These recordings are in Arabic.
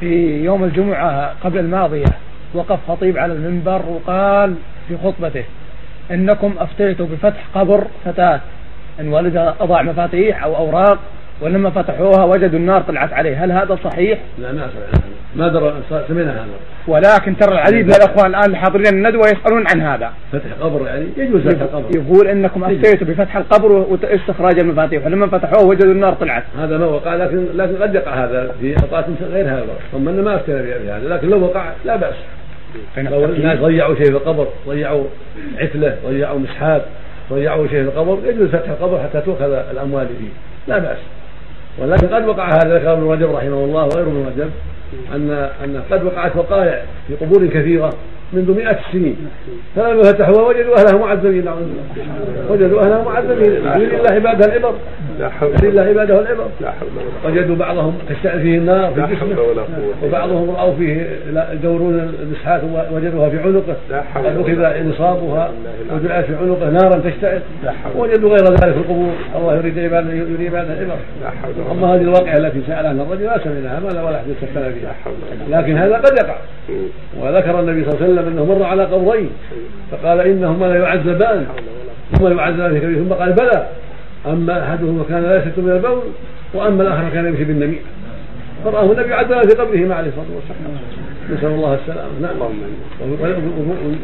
في يوم الجمعة قبل الماضية وقف خطيب على المنبر وقال في خطبته إنكم افتيتوا بفتح قبر فتاة إن والدها أضاع مفاتيح أو أوراق ولما فتحوها وجدوا النار طلعت عليه. هل هذا صحيح؟ لا ما ما درى سمعنا هذا. ولكن ترى العديد من الأخوان الآن الحاضرين الندوة يسألون عن هذا. فتح قبر يعني؟ يجوز فتح القبر يقول إنكم أفتيتوا بفتح القبر واستخراج المفاتيح ولما فتحوه وجدوا النار طلعت. هذا ما وقع لكن لكن قد يقع هذا في اوقات غير هذا ثم ما أفتينا بهذا. لكن لو وقع لا بأس. لو الناس ضيعوا شيء في القبر ضيعوا عتلة ضيعوا مسحات ضيعوا شيء في القبر يجوز فتح القبر حتى تؤخذ الأموال فيه. لا بأس. ولكن قد وقع هذا ذكر ابن رجب رحمه الله وغير ابن رجب ان أن قد وقعت وقائع في قبور كثيرة منذ مئة سنين. فلما فتحوها وجدوا أهلها معذبين نعوذ بالله. وجدوا أهلها معذبين. يريد الله عباده العبر يريد الله عباده العبر. وجدوا بعضهم تشتعل فيه النار في جسمه وبعضهم رأوا فيه يدورون المسحات وجدوها في عنقه. قد أخذ نصابها وجعلت في عنقه نارا تشتعل. وجدوا غير ذلك في القبور. الله يريد عباده يريد عباده العبر. أما هذه الواقعة التي سأل عنها الرجل لا سمعناها ما ولا أحد استفتنا فيها لكن هذا قد يقع. وذكر النبي صلى الله عليه وسلم أنه مر على قبرين. فقال انهما لا يعذبان. ثم يعذبان في كبير ثم قال بلى. أما احدهما كان لا يسكت من البول وأما الآخر كان يمشي بالنميمة. فرآه النبي عذبان في قبره عليه الصلاة والسلام. نسأل الله السلامة. نعم.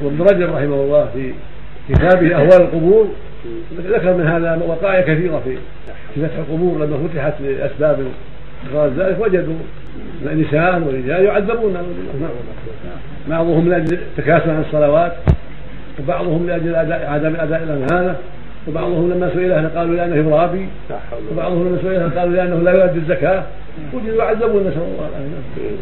وابن رجب رحمه الله في كتابه أهوال القبور ذكر من هذا وقائع كثيرة في في فتح القبور لما فتحت لأسباب غير ذلك وجدوا نساء ورجال يعذبون. بعضهم لأجل التكاسل عن الصلوات وبعضهم لأجل عدم اداء الامانه وبعضهم لما سئل قالوا لأنه ارهابي وبعضهم لما سئل قالوا لأنه لا يؤدي الزكاة. وجدوا يعذبون نسأل الله العافية.